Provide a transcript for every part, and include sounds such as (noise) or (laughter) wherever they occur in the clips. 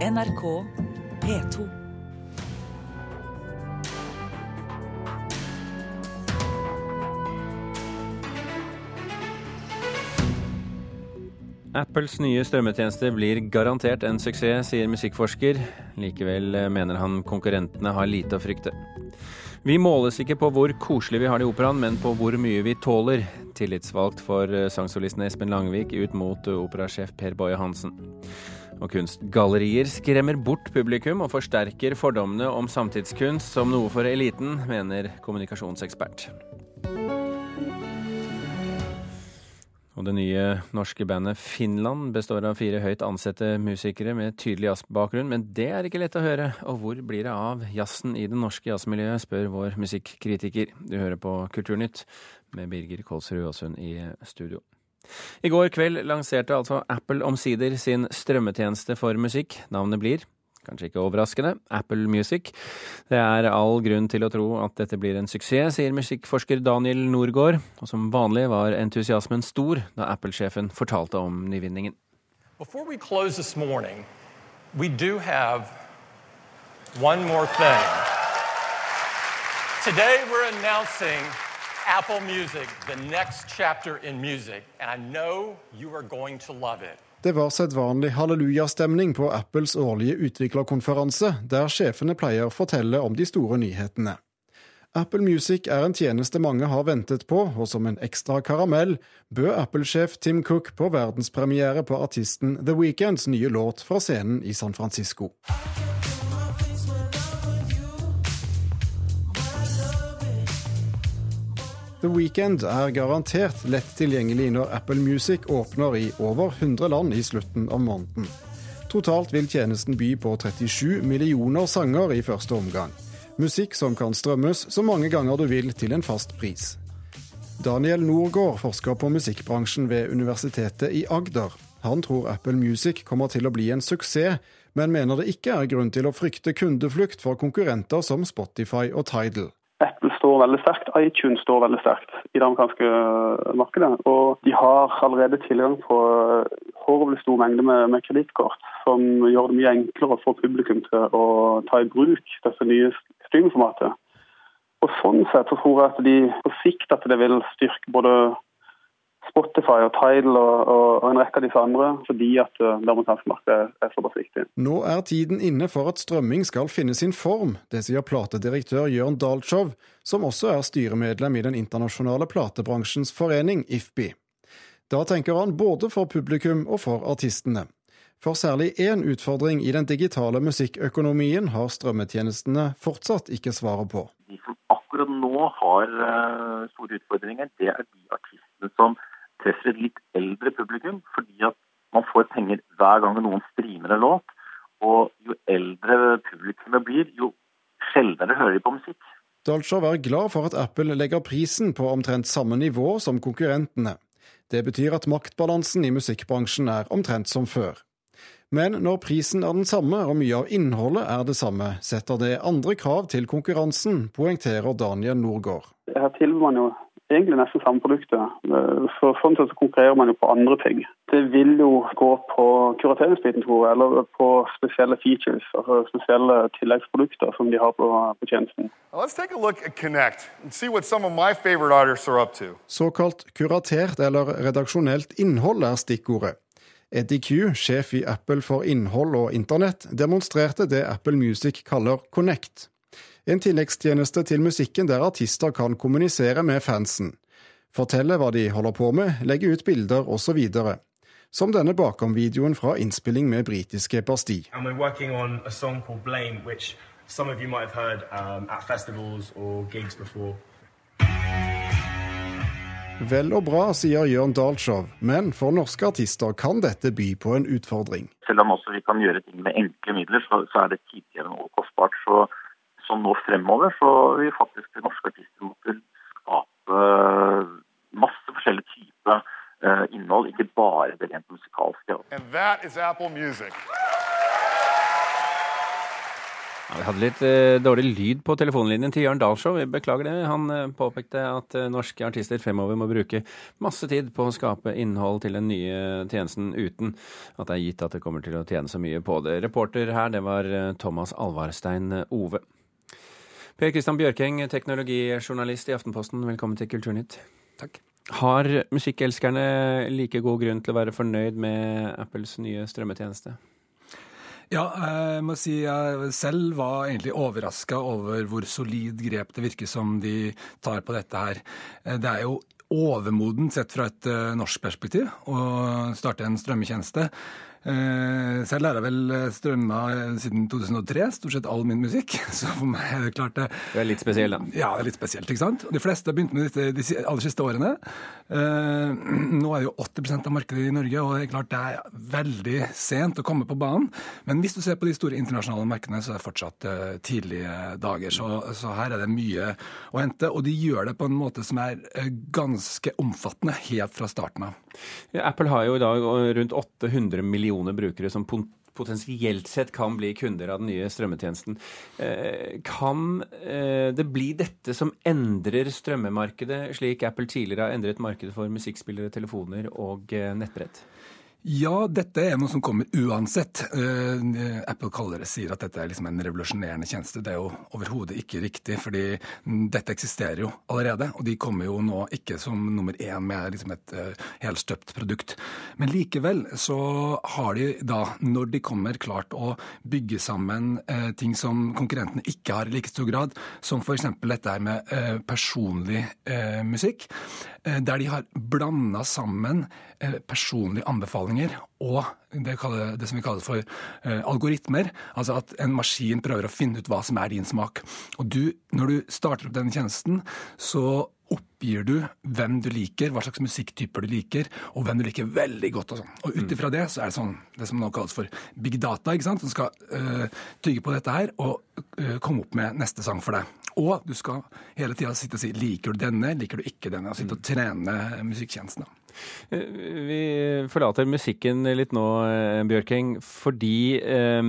NRK P2. Apples nye strømmetjeneste blir garantert en suksess, sier musikkforsker. Likevel mener han konkurrentene har lite å frykte. Vi måles ikke på hvor koselig vi har det i operaen, men på hvor mye vi tåler. Tillitsvalgt for sangsolisten Espen Langvik ut mot operasjef Per Boje Hansen. Og kunstgallerier skremmer bort publikum og forsterker fordommene om samtidskunst som noe for eliten, mener kommunikasjonsekspert. Og det nye norske bandet Finland består av fire høyt ansette musikere med tydelig jazzbakgrunn, men det er ikke lett å høre. Og hvor blir det av jazzen i det norske jazzmiljøet, spør vår musikkritiker. Du hører på Kulturnytt med Birger Kolsrud Aasund i studio. I går kveld lanserte altså Apple omsider sin strømmetjeneste for musikk. Navnet blir, kanskje ikke overraskende, Apple Music. Det er all grunn til å tro at dette blir en suksess, sier musikkforsker Daniel Norgård. Og som vanlig var entusiasmen stor da Apple-sjefen fortalte om nyvinningen. Before we close this morning, we do have one more thing. Today we're announcing Apple Music, the next chapter in music, and I know you are going to love it. Det var sedvanlig hallelujastemning på Apples årlige utviklerkonferanse, der sjefene pleier å fortelle om de store nyhetene. Apple Music er en tjeneste mange har ventet på, og som en ekstra karamell bød Apple-sjef Tim Cook på verdenspremiere på artisten The Weekends nye låt fra scenen i San Francisco. The Weekend er garantert lett tilgjengelig når Apple Music åpner i over 100 land i slutten av måneden. Totalt vil tjenesten by på 37 millioner sanger i første omgang. Musikk som kan strømmes så mange ganger du vil til en fast pris. Daniel Norgård forsker på musikkbransjen ved Universitetet i Agder. Han tror Apple Music kommer til å bli en suksess, men mener det ikke er grunn til å frykte kundeflukt for konkurrenter som Spotify og Tidal. Apple står veldig sterkt, iTunes står veldig sterkt i det amerikanske eh, markedet. Og de har allerede tilgang på eh, horvelig stor mengde med, med kredittkort, som gjør det mye enklere for publikum til å ta i bruk dette nye streamformatet. Og Sånn sett så tror jeg at de på sikt at det vil styrke både Spotify og Tidal og, og, og, en rekke av disse andre, fordi at eh, det amerikanske markedet er såpass viktig. Nå er tiden inne for at strømming skal finne sin form. Det sier platedirektør Jørn Dalschow, som også er styremedlem i den internasjonale platebransjens forening, IFBI. Da tenker han både for publikum og for artistene. For særlig én utfordring i den digitale musikkøkonomien har strømmetjenestene fortsatt ikke svaret på. De som akkurat nå har eh, store utfordringer, det er de artistene som treffer et litt eldre publikum, fordi at man får penger hver gang noen streamer en låt. Og jo eldre publikummet blir, jo sjeldnere hører de på musikk. Dolcher er altså glad for at Apple legger prisen på omtrent samme nivå som konkurrentene. Det betyr at maktbalansen i musikkbransjen er omtrent som før. Men når prisen er den samme og mye av innholdet er det samme, setter det andre krav til konkurransen, poengterer Daniel Norgård. Her tilbyr man jo egentlig nesten samme produktet. Eh, så sånn sett så konkurrerer man jo på andre ting. Det vil jo gå på kurateringsbiten, tror jeg, eller på spesielle features, altså spesielle tilleggsprodukter som de har på, på tjenesten. Såkalt kuratert eller redaksjonelt innhold er stikkordet. Eddie Q, sjef i Apple for innhold og internett, demonstrerte det Apple Music kaller Connect en tilleggstjeneste til musikken der artister kan kommunisere med fansen. Fortelle hva de holder på med, legge ut bilder osv. Som denne bakom-videoen fra innspilling med britiske Basti. Blame, which some of you might have heard um, at festivals or gigs before. Vel og bra, sier Jørn Dalsjov, men for norske artister kan dette by på en utfordring. Selv om også vi kan gjøre ting med enkle midler, så, så er det tidligere og kostbart. Så som nå fremover, så vil faktisk norske artister måtte skape eh, masse forskjellige typer eh, innhold, ikke bare det rent musikalske. And that is Apple Music. Ja, vi hadde litt eh, dårlig lyd på telefonlinjen til Jørn Dahlshow. Vi beklager det. Han eh, påpekte at eh, norske artister fremover må bruke masse tid på å skape innhold til den nye eh, tjenesten uten at det er gitt at det kommer til å tjene så mye på det. Reporter her, det var Thomas Alvarstein Ove. Per Kristian Bjørkeng, teknologijournalist i Aftenposten, velkommen til Kulturnytt. Takk. Har musikkelskerne like god grunn til å være fornøyd med Apples nye strømmetjeneste? Ja, jeg må si jeg selv var egentlig overraska over hvor solid grep det virker som de tar på dette her. Det er jo overmodent sett fra et eh, norsk perspektiv å starte en strømmetjeneste. Eh, Selv har jeg vel strømma siden 2003, stort sett all min musikk. (laughs) Så for meg er det klart det Du er litt spesiell, da. Ja, det er litt spesielt, ikke sant? De fleste har begynt med dette de aller siste årene. Eh, (clears throat) nå er det jo 80% av markedet i Norge, og det er klart det er veldig sent å komme på banen. Men hvis du ser på de store internasjonale markedene, så er det fortsatt eh, tidlige dager. Så, så her er det mye å hente, og de gjør det på en måte som er eh, ganske omfattende helt fra starten av. Apple har jo i dag rundt 800 millioner brukere som potensielt sett kan bli kunder av den nye strømmetjenesten. Eh, Kan eh, det bli dette som endrer strømmemarkedet, slik Apple tidligere har endret markedet for musikkspillere, telefoner og eh, nettbrett? Ja, dette er noe som kommer uansett. Eh, Apple kaller det, sier at dette er liksom en revolusjonerende tjeneste. Det er jo overhodet ikke riktig, fordi dette eksisterer jo allerede. Og de kommer jo nå ikke som nummer én med liksom et uh, helstøpt produkt. Men likevel så har de da, når de kommer, klart å bygge sammen eh, ting som konkurrentene ikke har i like stor grad, som f.eks. dette her med personlig musikk, der de har blanda sammen eh, personlige anbefalinger og det som vi kaller for eh, algoritmer. Altså at en maskin prøver å finne ut hva som er din smak. Og du, når du starter opp denne tjenesten, så oppgir du hvem du liker, hva slags musikktyper du liker, og hvem du liker veldig godt. Og sånn. Og ut ifra det så er det sånn, det som nå kalles for big data, ikke sant? som skal eh, tygge på dette her og eh, komme opp med neste sang for deg. Og du skal hele tida sitte og si liker du denne, liker du ikke denne, og sitte og trene musikktjenestene. Eh, Vi forlater musikken litt nå, Bjørking, fordi eh,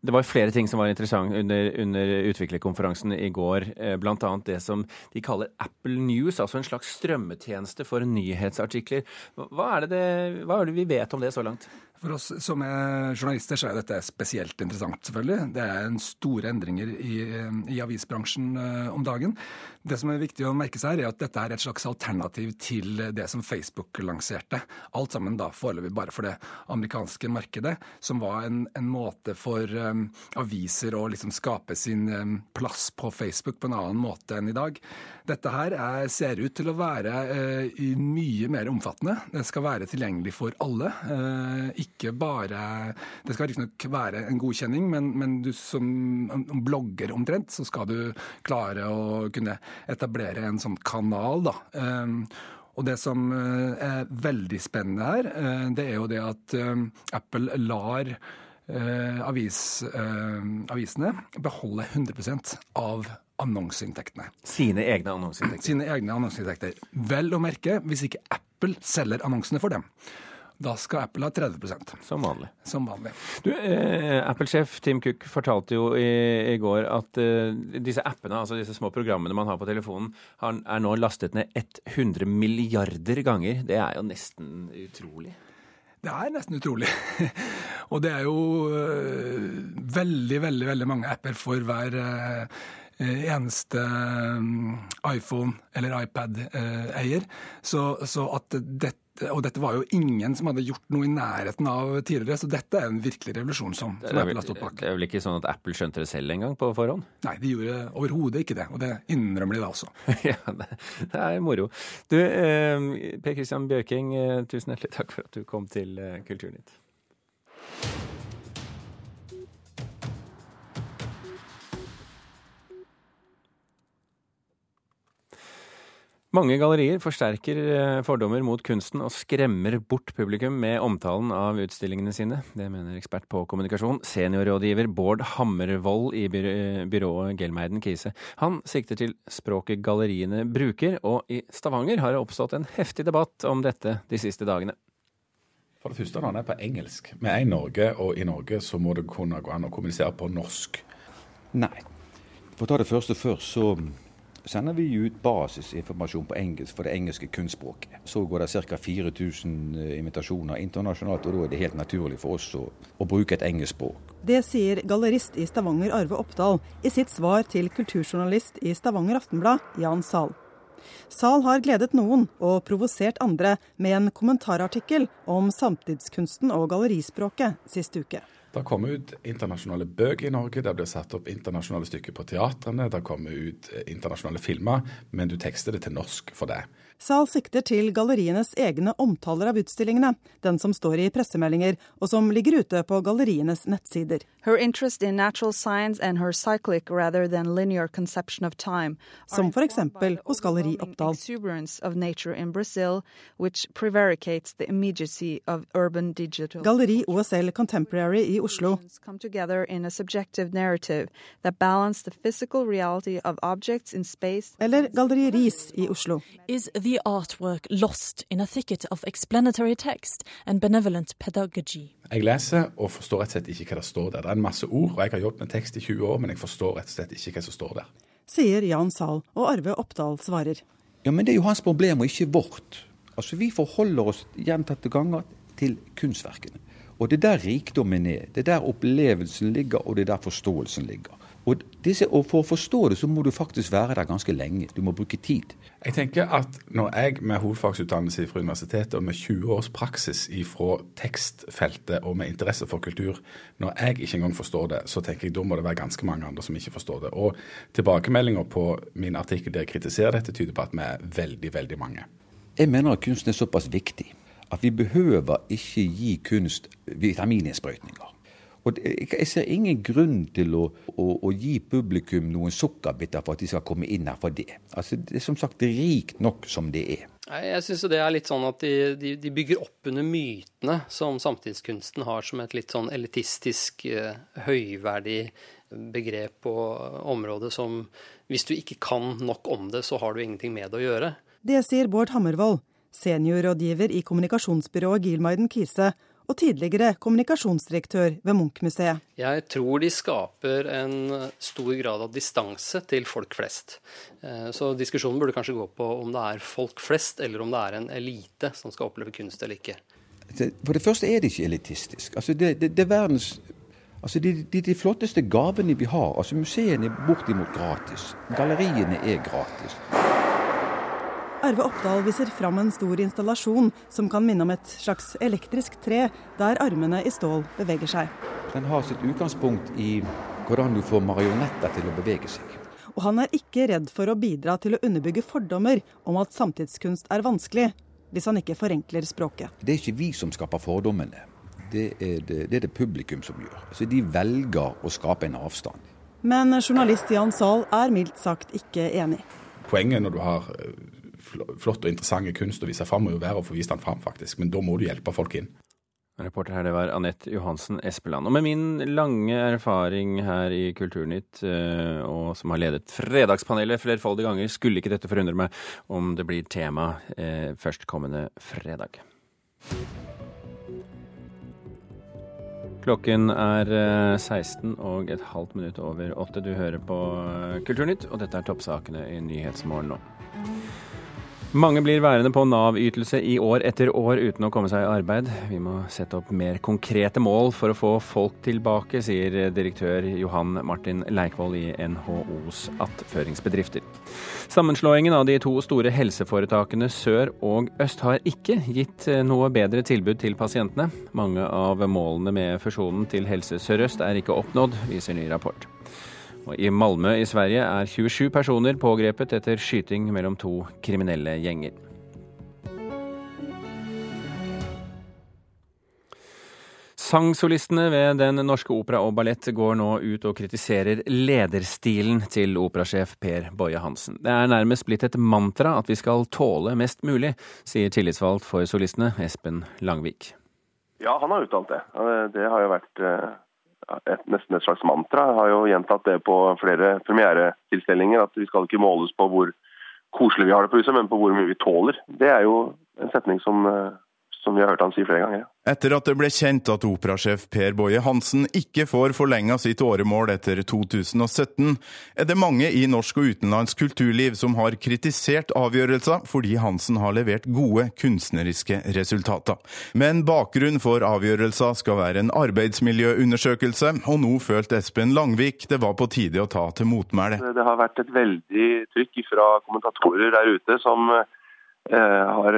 det var flere ting som var interessant under, under utviklerkonferansen i går. Bl.a. Blant annet det som de kaller Apple News, altså en slags strømmetjeneste for nyhetsartikler. Hva er det, det, hva er det vi vet om det så langt? For oss som er journalister så er dette spesielt interessant, selvfølgelig. Det er en store endringer i, i avisbransjen eh, om dagen. Det som er viktig å merke seg, er at dette er et slags alternativ til det som Facebook lanserte. Alt sammen da foreløpig bare for det amerikanske markedet, som var en, en måte for um, aviser å liksom skape sin um, plass på Facebook på en annen måte enn i dag. Dette her er, ser ut til å være uh, mye mer omfattende. Det skal være tilgjengelig for alle. Uh, ikke bare Det skal riktignok være en godkjenning, men, men du som blogger omtrent, så skal du klare å kunne etablere en sånn kanal, da. Eh, og det som eh, er veldig spennende her, eh, det er jo det at eh, Apple lar avis, avisene beholde 100% av annonseinntektene. Sine egne annonseinntekter. Sine egne annonseinntekter. Vel å merke hvis ikke Apple selger annonsene for dem. Da skal Apple ha 30% Som vanlig. som vanlig. Du, eh, Apple-sjef Tim Cook fortalte jo i, i går at eh, disse appene, altså disse små programmene man har på telefonen, har, er nå lastet ned 100 milliarder ganger. Det er jo nesten utrolig. Det er nesten utrolig. (laughs) Og det er jo øh, veldig, veldig veldig mange apper for hver øh, eneste øh, iPhone- eller iPad-eier. Så, så at dette og dette var jo ingen som hadde gjort noe i nærheten av tidligere, så dette er en virkelig revolusjon som, som Apple har stått bak. det er vel ikke sånn at Apple skjønte det selv engang på forhånd? Nei, de gjorde overhodet ikke det, og det innrømmer de da også. (laughs) ja, det, det er moro. Du, eh, Per Christian Bjørking, eh, tusen hjertelig takk for at du kom til eh, Kulturnytt. Mange gallerier forsterker eh, fordommer mot kunsten og skremmer bort publikum med omtalen av utstillingene sine. Det mener ekspert på kommunikasjon, seniorrådgiver Bård Hammervoll i byr- byrået Gelmeiden Kise. Han sikter til språket galleriene bruker, og i Stavanger har det oppstått en heftig debatt om dette de siste dagene. For det første når den er på engelsk. Vi er i Norge, og i Norge så må det kunne gå an å kommunisere på norsk. Nei. For å ta det første først, så sender vi ut basisinformasjon på engelsk for det engelske kunstspråket. Så går det ca. 4000 eh, invitasjoner internasjonalt, og da er det helt naturlig for oss å, å bruke et engelsk språk. Det sier gallerist i Stavanger Arve Oppdal i sitt svar til kulturjournalist i Stavanger Aftenblad, Jan Sahl. Zahl har gledet noen og provosert andre med en kommentarartikkel om samtidskunsten og gallerispråket sist uke. Det kommer ut internasjonale bøker i Norge, det blir satt opp internasjonale stykker på teatrene, det kommer ut eh, internasjonale filmer, men du tekster det til norsk for det. Zahl sikter til gallerienes egne omtaler av utstillingene, den som står i pressemeldinger, og som ligger ute på gallerienes nettsider. Her interest in natural science and her cyclic rather than linear conception of time Som for eksempel hos Galleri Oppdal. exuberance of nature in Brazil, which prevaricates the immediacy of urban digital. Galleri OSL Contemporary i Oslo. Eller Galleri Ris i Oslo. Is the artwork lost in a thicket of explanatory text and benevolent pedagogy? Jeg leser og forstår rett og slett ikke hva det står der. Det er en masse ord, og jeg har jobbet med tekst i 20 år, men jeg forstår rett og slett ikke hva som står der. Sier Jan Sahl, og Arve Oppdal svarer. Ja, men det er jo hans problem, og ikke vårt. Altså, Vi forholder oss gjentatte ganger til kunstverkene. Og det er der rikdommen er. Det er der opplevelsen ligger, og det er der forståelsen ligger. Disse, og For å forstå det, så må du faktisk være der ganske lenge. Du må bruke tid. Jeg tenker at når jeg med hovedfagsutdannelse fra universitetet og med 20 års praksis fra tekstfeltet og med interesse for kultur, når jeg ikke engang forstår det, så tenker jeg da må det være ganske mange andre som ikke forstår det. Og tilbakemeldinger på min artikkel der jeg kritiserer dette, tyder på at vi er veldig, veldig mange. Jeg mener at kunsten er såpass viktig at vi behøver ikke gi kunst vitamininnsprøytninger. Og Jeg ser ingen grunn til å, å, å, gi publikum noen sukkerbiter for at de skal komme inn her for det. Altså, Det er som sagt rikt nok som det er. Jeg syns det er litt sånn at de, de, de, bygger opp under mytene som samtidskunsten har som et litt sånn elitistisk, uh, høyverdig begrep og område som hvis du ikke kan nok om det, så har du ingenting med det å gjøre. Det sier Bård Hammervoll, seniorrådgiver i kommunikasjonsbyrået Gilmaiden Kise og tidligere kommunikasjonsdirektør ved Munch-museet. Jeg tror de skaper en stor grad av distanse til folk flest. Så diskusjonen burde kanskje gå på om det er folk flest, eller om det er en elite som skal oppleve kunst eller ikke. For det første er det ikke elitistisk. Altså det, det, det er verdens Altså de, de, de, flotteste gavene vi har altså Museene er bortimot gratis. Galleriene er gratis. Arve Oppdal viser fram en stor installasjon som kan minne om et slags elektrisk tre, der armene i stål beveger seg. Den har sitt utgangspunkt i hvordan du får marionetter til å bevege seg. Og han er ikke redd for å bidra til å underbygge fordommer om at samtidskunst er vanskelig, hvis han ikke forenkler språket. Det er ikke vi som skaper fordommene. Det er det, det, er det publikum som gjør. Altså, de velger å skape en avstand. Men journalist Jan Zahl er mildt sagt ikke enig. Poenget når du har flott og interessante kunst å vise fram, må jo være å få vist den fram, faktisk. Men da må du hjelpe folk inn. Reporter her, det var Anette Johansen Espeland. Og med min lange erfaring her i Kulturnytt, og som har ledet Fredagspanelet flerfoldige ganger, skulle ikke dette forundre meg om det blir tema førstkommende fredag. Klokken er 16 og et halvt minutt over åtte. Du hører på Kulturnytt, og dette er toppsakene i Nyhetsmorgen nå. Mange blir værende på Nav-ytelse i år etter år uten å komme seg i arbeid. Vi må sette opp mer konkrete mål for å få folk tilbake, sier direktør Johan Martin Leikvoll i NHOs attføringsbedrifter. Sammenslåingen av de to store helseforetakene Sør og Øst har ikke gitt noe bedre tilbud til pasientene. Mange av målene med fusjonen til Helse Sør-Øst er ikke oppnådd, viser ny rapport. Og I Malmö i Sverige er 27 personer pågrepet etter skyting mellom to kriminelle gjenger. Sangsolistene ved Den norske opera og ballett går nå ut og kritiserer lederstilen til operasjef Per Boje Hansen. Det er nærmest blitt et mantra at vi skal tåle mest mulig, sier tillitsvalgt for solistene Espen Langvik. Ja, han har uttalt det. Det har jo vært et, nesten et slags mantra. Jeg har jo gjentatt det på flere premieretilstelninger, at vi skal ikke måles på hvor koselig vi har det på huset, men på hvor mye vi tåler. Det er jo en setning som som vi har hørt han si flere ganger. Etter at det ble kjent at operasjef Per Boje Hansen ikke får forlenga sitt åremål etter 2017, er det mange i norsk og utenlandsk kulturliv som har kritisert avgjørelsen fordi Hansen har levert gode kunstneriske resultater. Men bakgrunnen for avgjørelsen skal være en arbeidsmiljøundersøkelse, og nå følte Espen Langvik det var på tide å ta til motmæle. Det har vært et veldig trykk fra kommentatorer der ute som har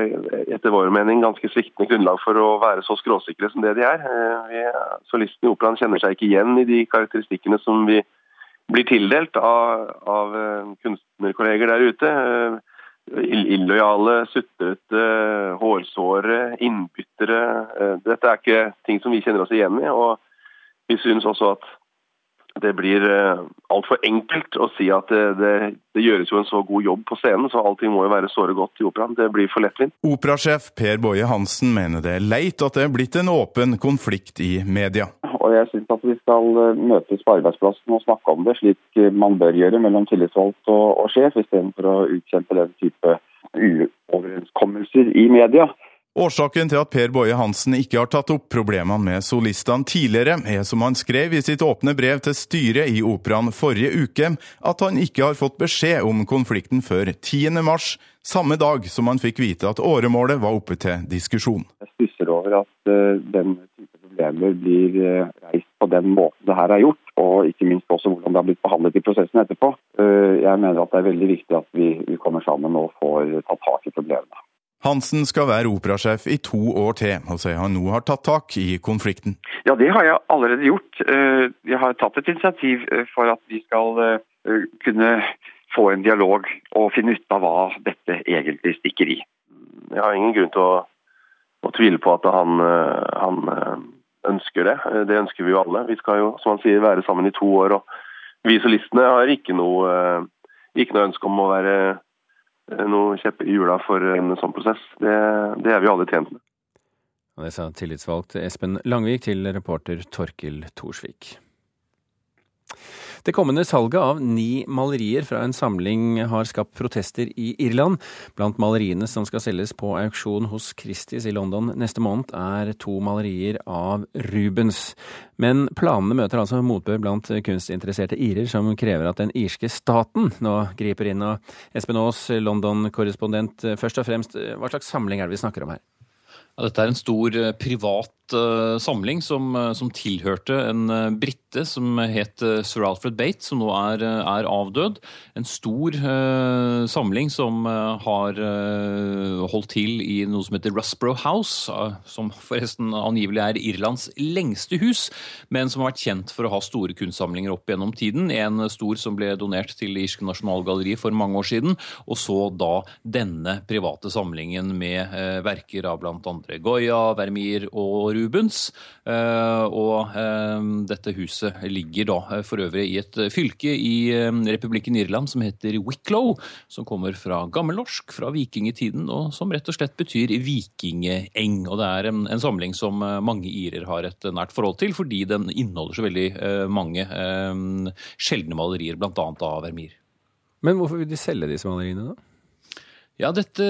etter vår mening ganske sviktende grunnlag for å være så skråsikre som det de er. Eh, solisten i operaen kjenner seg ikke igjen i de karakteristikkene som vi blir tildelt av, av eh, kunstnerkolleger der ute. Illojale, sutrete, hårsåre, innbyttere. Dette er ikke ting som vi kjenner oss igjen i. og Vi synes også at det blir uh, altfor enkelt å si at det, det, det, gjøres jo en så god jobb på scenen, så allting må jo være såre godt i operaen. Det blir for lettvint. Operasjef Per Boje Hansen mener det er leit at det er blitt en åpen konflikt i media. Og jeg syns at vi skal eh, møtes på arbeidsplassen og snakke om det, slik man bør gjøre mellom tillitsvalgt og, og sjef, istedenfor å utkjempe den type uoverenskommelser i media. Årsaken til at Per Boje Hansen ikke har tatt opp problemene med solistene tidligere, er som han skrev i sitt åpne brev til styret i Operaen forrige uke, at han ikke har fått beskjed om konflikten før 10. mars, samme dag som han fikk vite at åremålet var oppe til diskusjon. Jeg stusser over at uh, den type problemer blir uh, reist på den måten det her er gjort, og ikke minst også hvordan det har blitt behandlet i prosessen etterpå. Uh, jeg mener at det er veldig viktig at vi kommer sammen og får tatt tak i problemene. Hansen skal være operasjef i to år til, og sier han nå har tatt tak i konflikten. Ja, det har jeg allerede gjort. Eh, jeg har tatt et initiativ eh, for at vi skal eh, kunne få en dialog og finne ut av hva dette egentlig stikker i. Jeg har ingen grunn til å, å tvile på at han, han, ønsker det. Det ønsker vi jo alle. Vi skal jo, som han sier, være sammen i to år. og Vi solistene har ikke noe, ikke noe ønske om å være Eh, noe kjepper i hjula for en sånn prosess. Det, det er vi alle tjent med. Og det sa tillitsvalgt Espen Langvik til reporter Torkil Thorsvik. Det kommende salget av ni malerier fra en samling har skapt protester i Irland. Blant maleriene som skal selges på auksjon hos Christies i London neste måned, er to malerier av Rubens. Men planene møter altså motbør blant kunstinteresserte irer, som krever at den irske staten nå griper inn. Og Espen Aas, London-korrespondent, først og fremst, hva slags samling er det vi snakker om her? Ja, dette er en stor eh, uh, samling som, uh, som, tilhørte en uh, brite som het sir Alfred Bate, som nå er, er avdød. En stor samling som har holdt til i noe som heter Rusborough House, som forresten angivelig er Irlands lengste hus, men som har vært kjent for å ha store kunstsamlinger opp gjennom tiden. En stor som ble donert til irske nasjonalgalleriet for mange år siden, og så da denne private samlingen med verker av andre Goya, Vermeer og Rubens. Eh, og eh, dette huset ligger da eh, for øvrig i et fylke i republikken Irland som heter Wicklow, som kommer fra gammelnorsk, fra vikingtiden, og som rett og slett betyr vikingeng. Og det er en, en samling som mange irer har et nært forhold til, fordi den inneholder så veldig mange sjeldne malerier, bl.a. av Vermeer. Men hvorfor vil de selge disse maleriene, da? Ja, Dette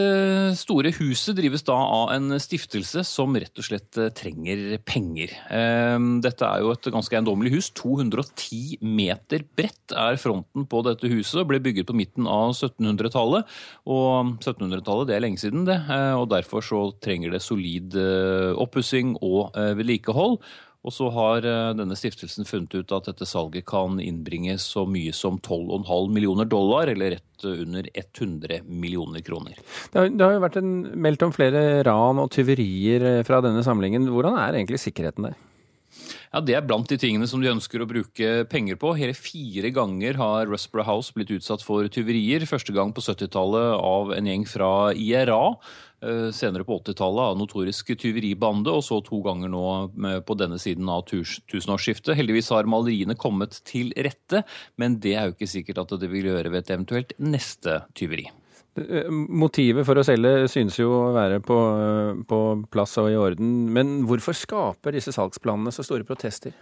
store huset drives da av en stiftelse som rett og slett eh, trenger penger. Ehm, dette er jo et ganske eiendommelig hus. 210 meter bredt er fronten på dette huset. Ble bygget på midten av 1700-tallet. Og 1700-tallet det er lenge siden, det. Eh, og derfor så trenger det solid eh, oppussing og vedlikehold. Og så har eh, denne stiftelsen funnet ut at dette salget kan innbringe så mye som 12,5 millioner dollar, eller rett under 100 millioner kroner. Det har, det har jo vært en, meldt om flere ran og tyverier eh, fra denne samlingen. Hvordan er egentlig sikkerheten der? Ja, Det er blant de tingene som de ønsker å bruke penger på. Hele fire ganger har Rusborough House blitt utsatt for tyverier. Første gang på 70-tallet av en gjeng fra IRA. Eh, senere på 80-tallet av notorisk tyveribande, og så to ganger nå på denne siden av tusenårsskiftet. Heldigvis har maleriene kommet til rette, men det er jo ikke sikkert at det vil gjøre ved et eventuelt neste tyveri. Eh, motivet for å selge synes jo å være på, på plass og i orden, men hvorfor skaper disse salgsplanene så store protester?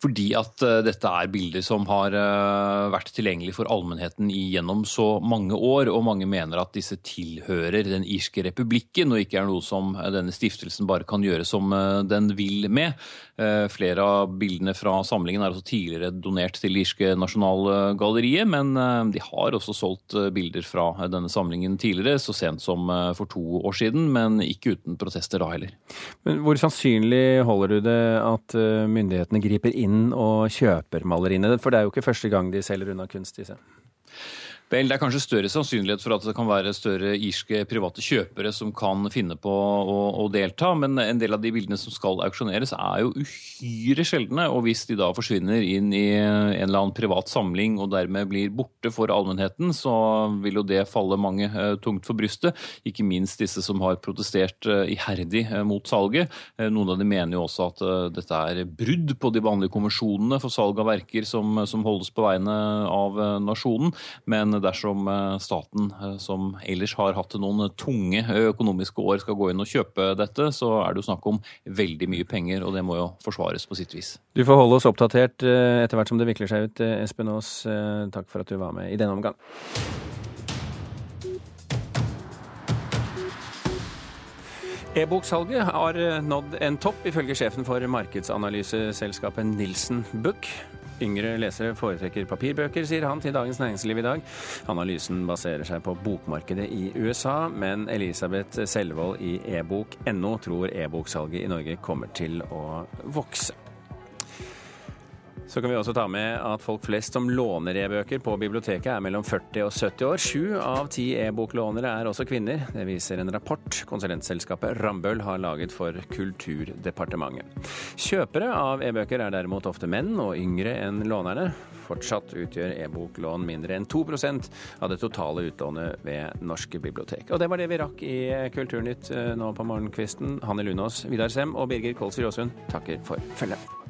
Fordi at uh, dette er bilder som har uh, vært tilgjengelig for allmennheten gjennom så mange år, og mange mener at disse tilhører den irske republikken, og ikke er noe som denne stiftelsen bare kan gjøre som den vil med. Flere av bildene fra samlingen er også tidligere donert til irske nasjonalgalleriet, men de har også solgt bilder fra denne samlingen tidligere, så sent som for to år siden, men ikke uten protester da heller. Men Hvor sannsynlig holder du det at myndighetene griper inn inn og kjøper maleriene? For det er jo ikke første gang de selger unna kunst, disse. Vel, Det er kanskje større sannsynlighet for at det kan være større irske private kjøpere som kan finne på å, å, delta, men en del av de bildene som skal auksjoneres er jo uhyre sjeldne. Og hvis de da forsvinner inn i en eller annen privat samling og dermed blir borte for allmennheten, så vil jo det falle mange uh, tungt for brystet. Ikke minst disse som har protestert uh, iherdig uh, mot salget. noen av dem mener jo også at dette er brudd på de vanlige konvensjonene for salg av verker som, som holdes på vegne av nasjonen. men dersom eh, staten, eh, som ellers har hatt noen tunge økonomiske år, skal gå inn og kjøpe dette, så er det jo snakk om veldig mye penger, og det må jo forsvares på sitt vis. Du får holde oss oppdatert eh, etter hvert som det vikler seg ut, Espen Aas. Takk for at du var med i denne omgang. E-boksalget har nådd en topp, ifølge sjefen for markedsanalyseselskapet Nilsen Book. Yngre lesere foretrekker papirbøker, sier han til Dagens Næringsliv i dag. Analysen baserer seg på bokmarkedet i USA, men Elisabeth Selvold i ebok.no tror e-boksalget i Norge kommer til å vokse. Så kan vi også ta med at folk flest som låner e-bøker på biblioteket er mellom 40 og 70 år. Sju av ti e-boklånere er også kvinner. Det viser en rapport konsulentselskapet Rambøll har laget for Kulturdepartementet. Kjøpere av e-bøker er derimot ofte menn og yngre enn lånerne. Fortsatt utgjør e-boklån mindre enn 2% av det totale utlånet ved norske bibliotek. Og det var det vi rakk i Kulturnytt eh, nå på morgenkvisten. Hanne Lunås, Vidar Sem og Birger Kolsrud Aasund takker for følget.